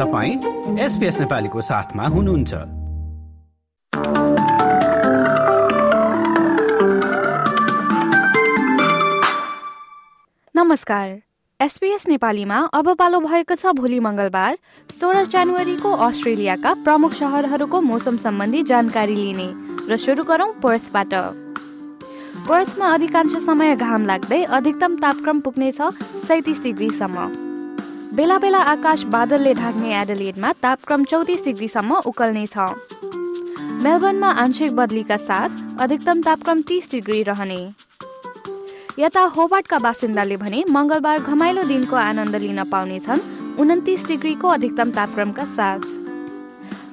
तपाईँ एसपिएस नेपालीको साथमा हुनुहुन्छ। नमस्कार। एसपीएस नेपालीमा अब पालो भएको छ भोलि मंगलबार सोह्र जनवरीको अस्ट्रेलियाका प्रमुख सहरहरूको मौसम सम्बन्धी जानकारी लिने र सुरु गरौँ पर्थबाट। पर्थमा अधिकांश समय घाम लाग्दै अधिकतम तापक्रम पुग्नेछ सैतिस डिग्रीसम्म। बेला बेला आकाश बादलले ढाक्ने एडलेडमा तापक्रम चौतिस डिग्रीसम्म उकल्नेछ मेलबर्नमा आंशिक बदलीका साथ अधिकतम तापक्रम तिस डिग्री रहने। यता होबार्टका बासिन्दाले भने मङ्गलबार घमाइलो दिनको आनन्द लिन पाउनेछन् उन्तिस डिग्रीको अधिकतम तापक्रमका साथ।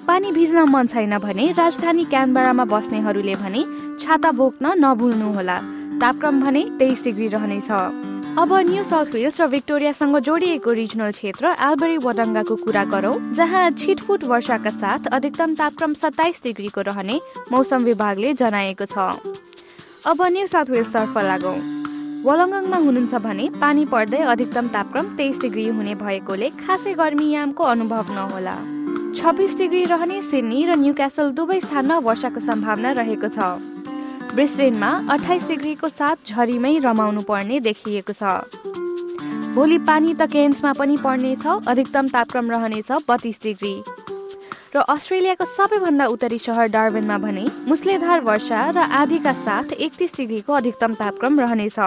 पानी भिज्न मन छैन भने राजधानी क्यानबरामा बस्नेहरूले भने छाता बोक्न नभुल्नुहोला। तापक्रम भने तेइस डिग्री रहनेछ। अब न्यू साउथ वेल्स र भिक्टोरियासँग जोडिएको रिजनल क्षेत्र एल्बरी वडङ्गाको कुरा गरौँ जहाँ छिटफुट वर्षाका साथ अधिकतम तापक्रम सत्ताइस डिग्रीको रहने मौसम विभागले जनाएको छ। अब न्यू साउथ वेल्सतर्फ लागौँ। वलङ्गङमा हुनुहुन्छ भने पानी पर्दै अधिकतम तापक्रम तेइस डिग्री हुने भएकोले खासै गर्मी यामको अनुभव नहोला। छब्बिस डिग्री रहने सिडनी र न्यू क्यासल दुवै स्थानमा वर्षाको सम्भावना रहेको छ। ब्रिस्बेनमा अठाइस डिग्रीको साथ झरीमै रमाउनु पर्ने देखिएको छ। भोलि पानी त केन्समा पनि पर्नेछ अधिकतम तापक्रम रहनेछ बत्तीस डिग्री। र अस्ट्रेलियाको सबैभन्दा उत्तरी सहर डार्बिनमा भने मुसलेधार वर्षा र आधीका साथ एकतिस डिग्रीको अधिकतम तापक्रम रहनेछ।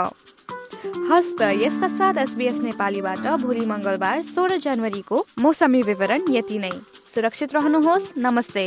हस्त यसका साथ एसबिएस नेपालीबाट भोलि मङ्गलबार सोह्र जनवरीको मौसमी विवरण यति नै। सुरक्षित रहनुहोस् नमस्ते।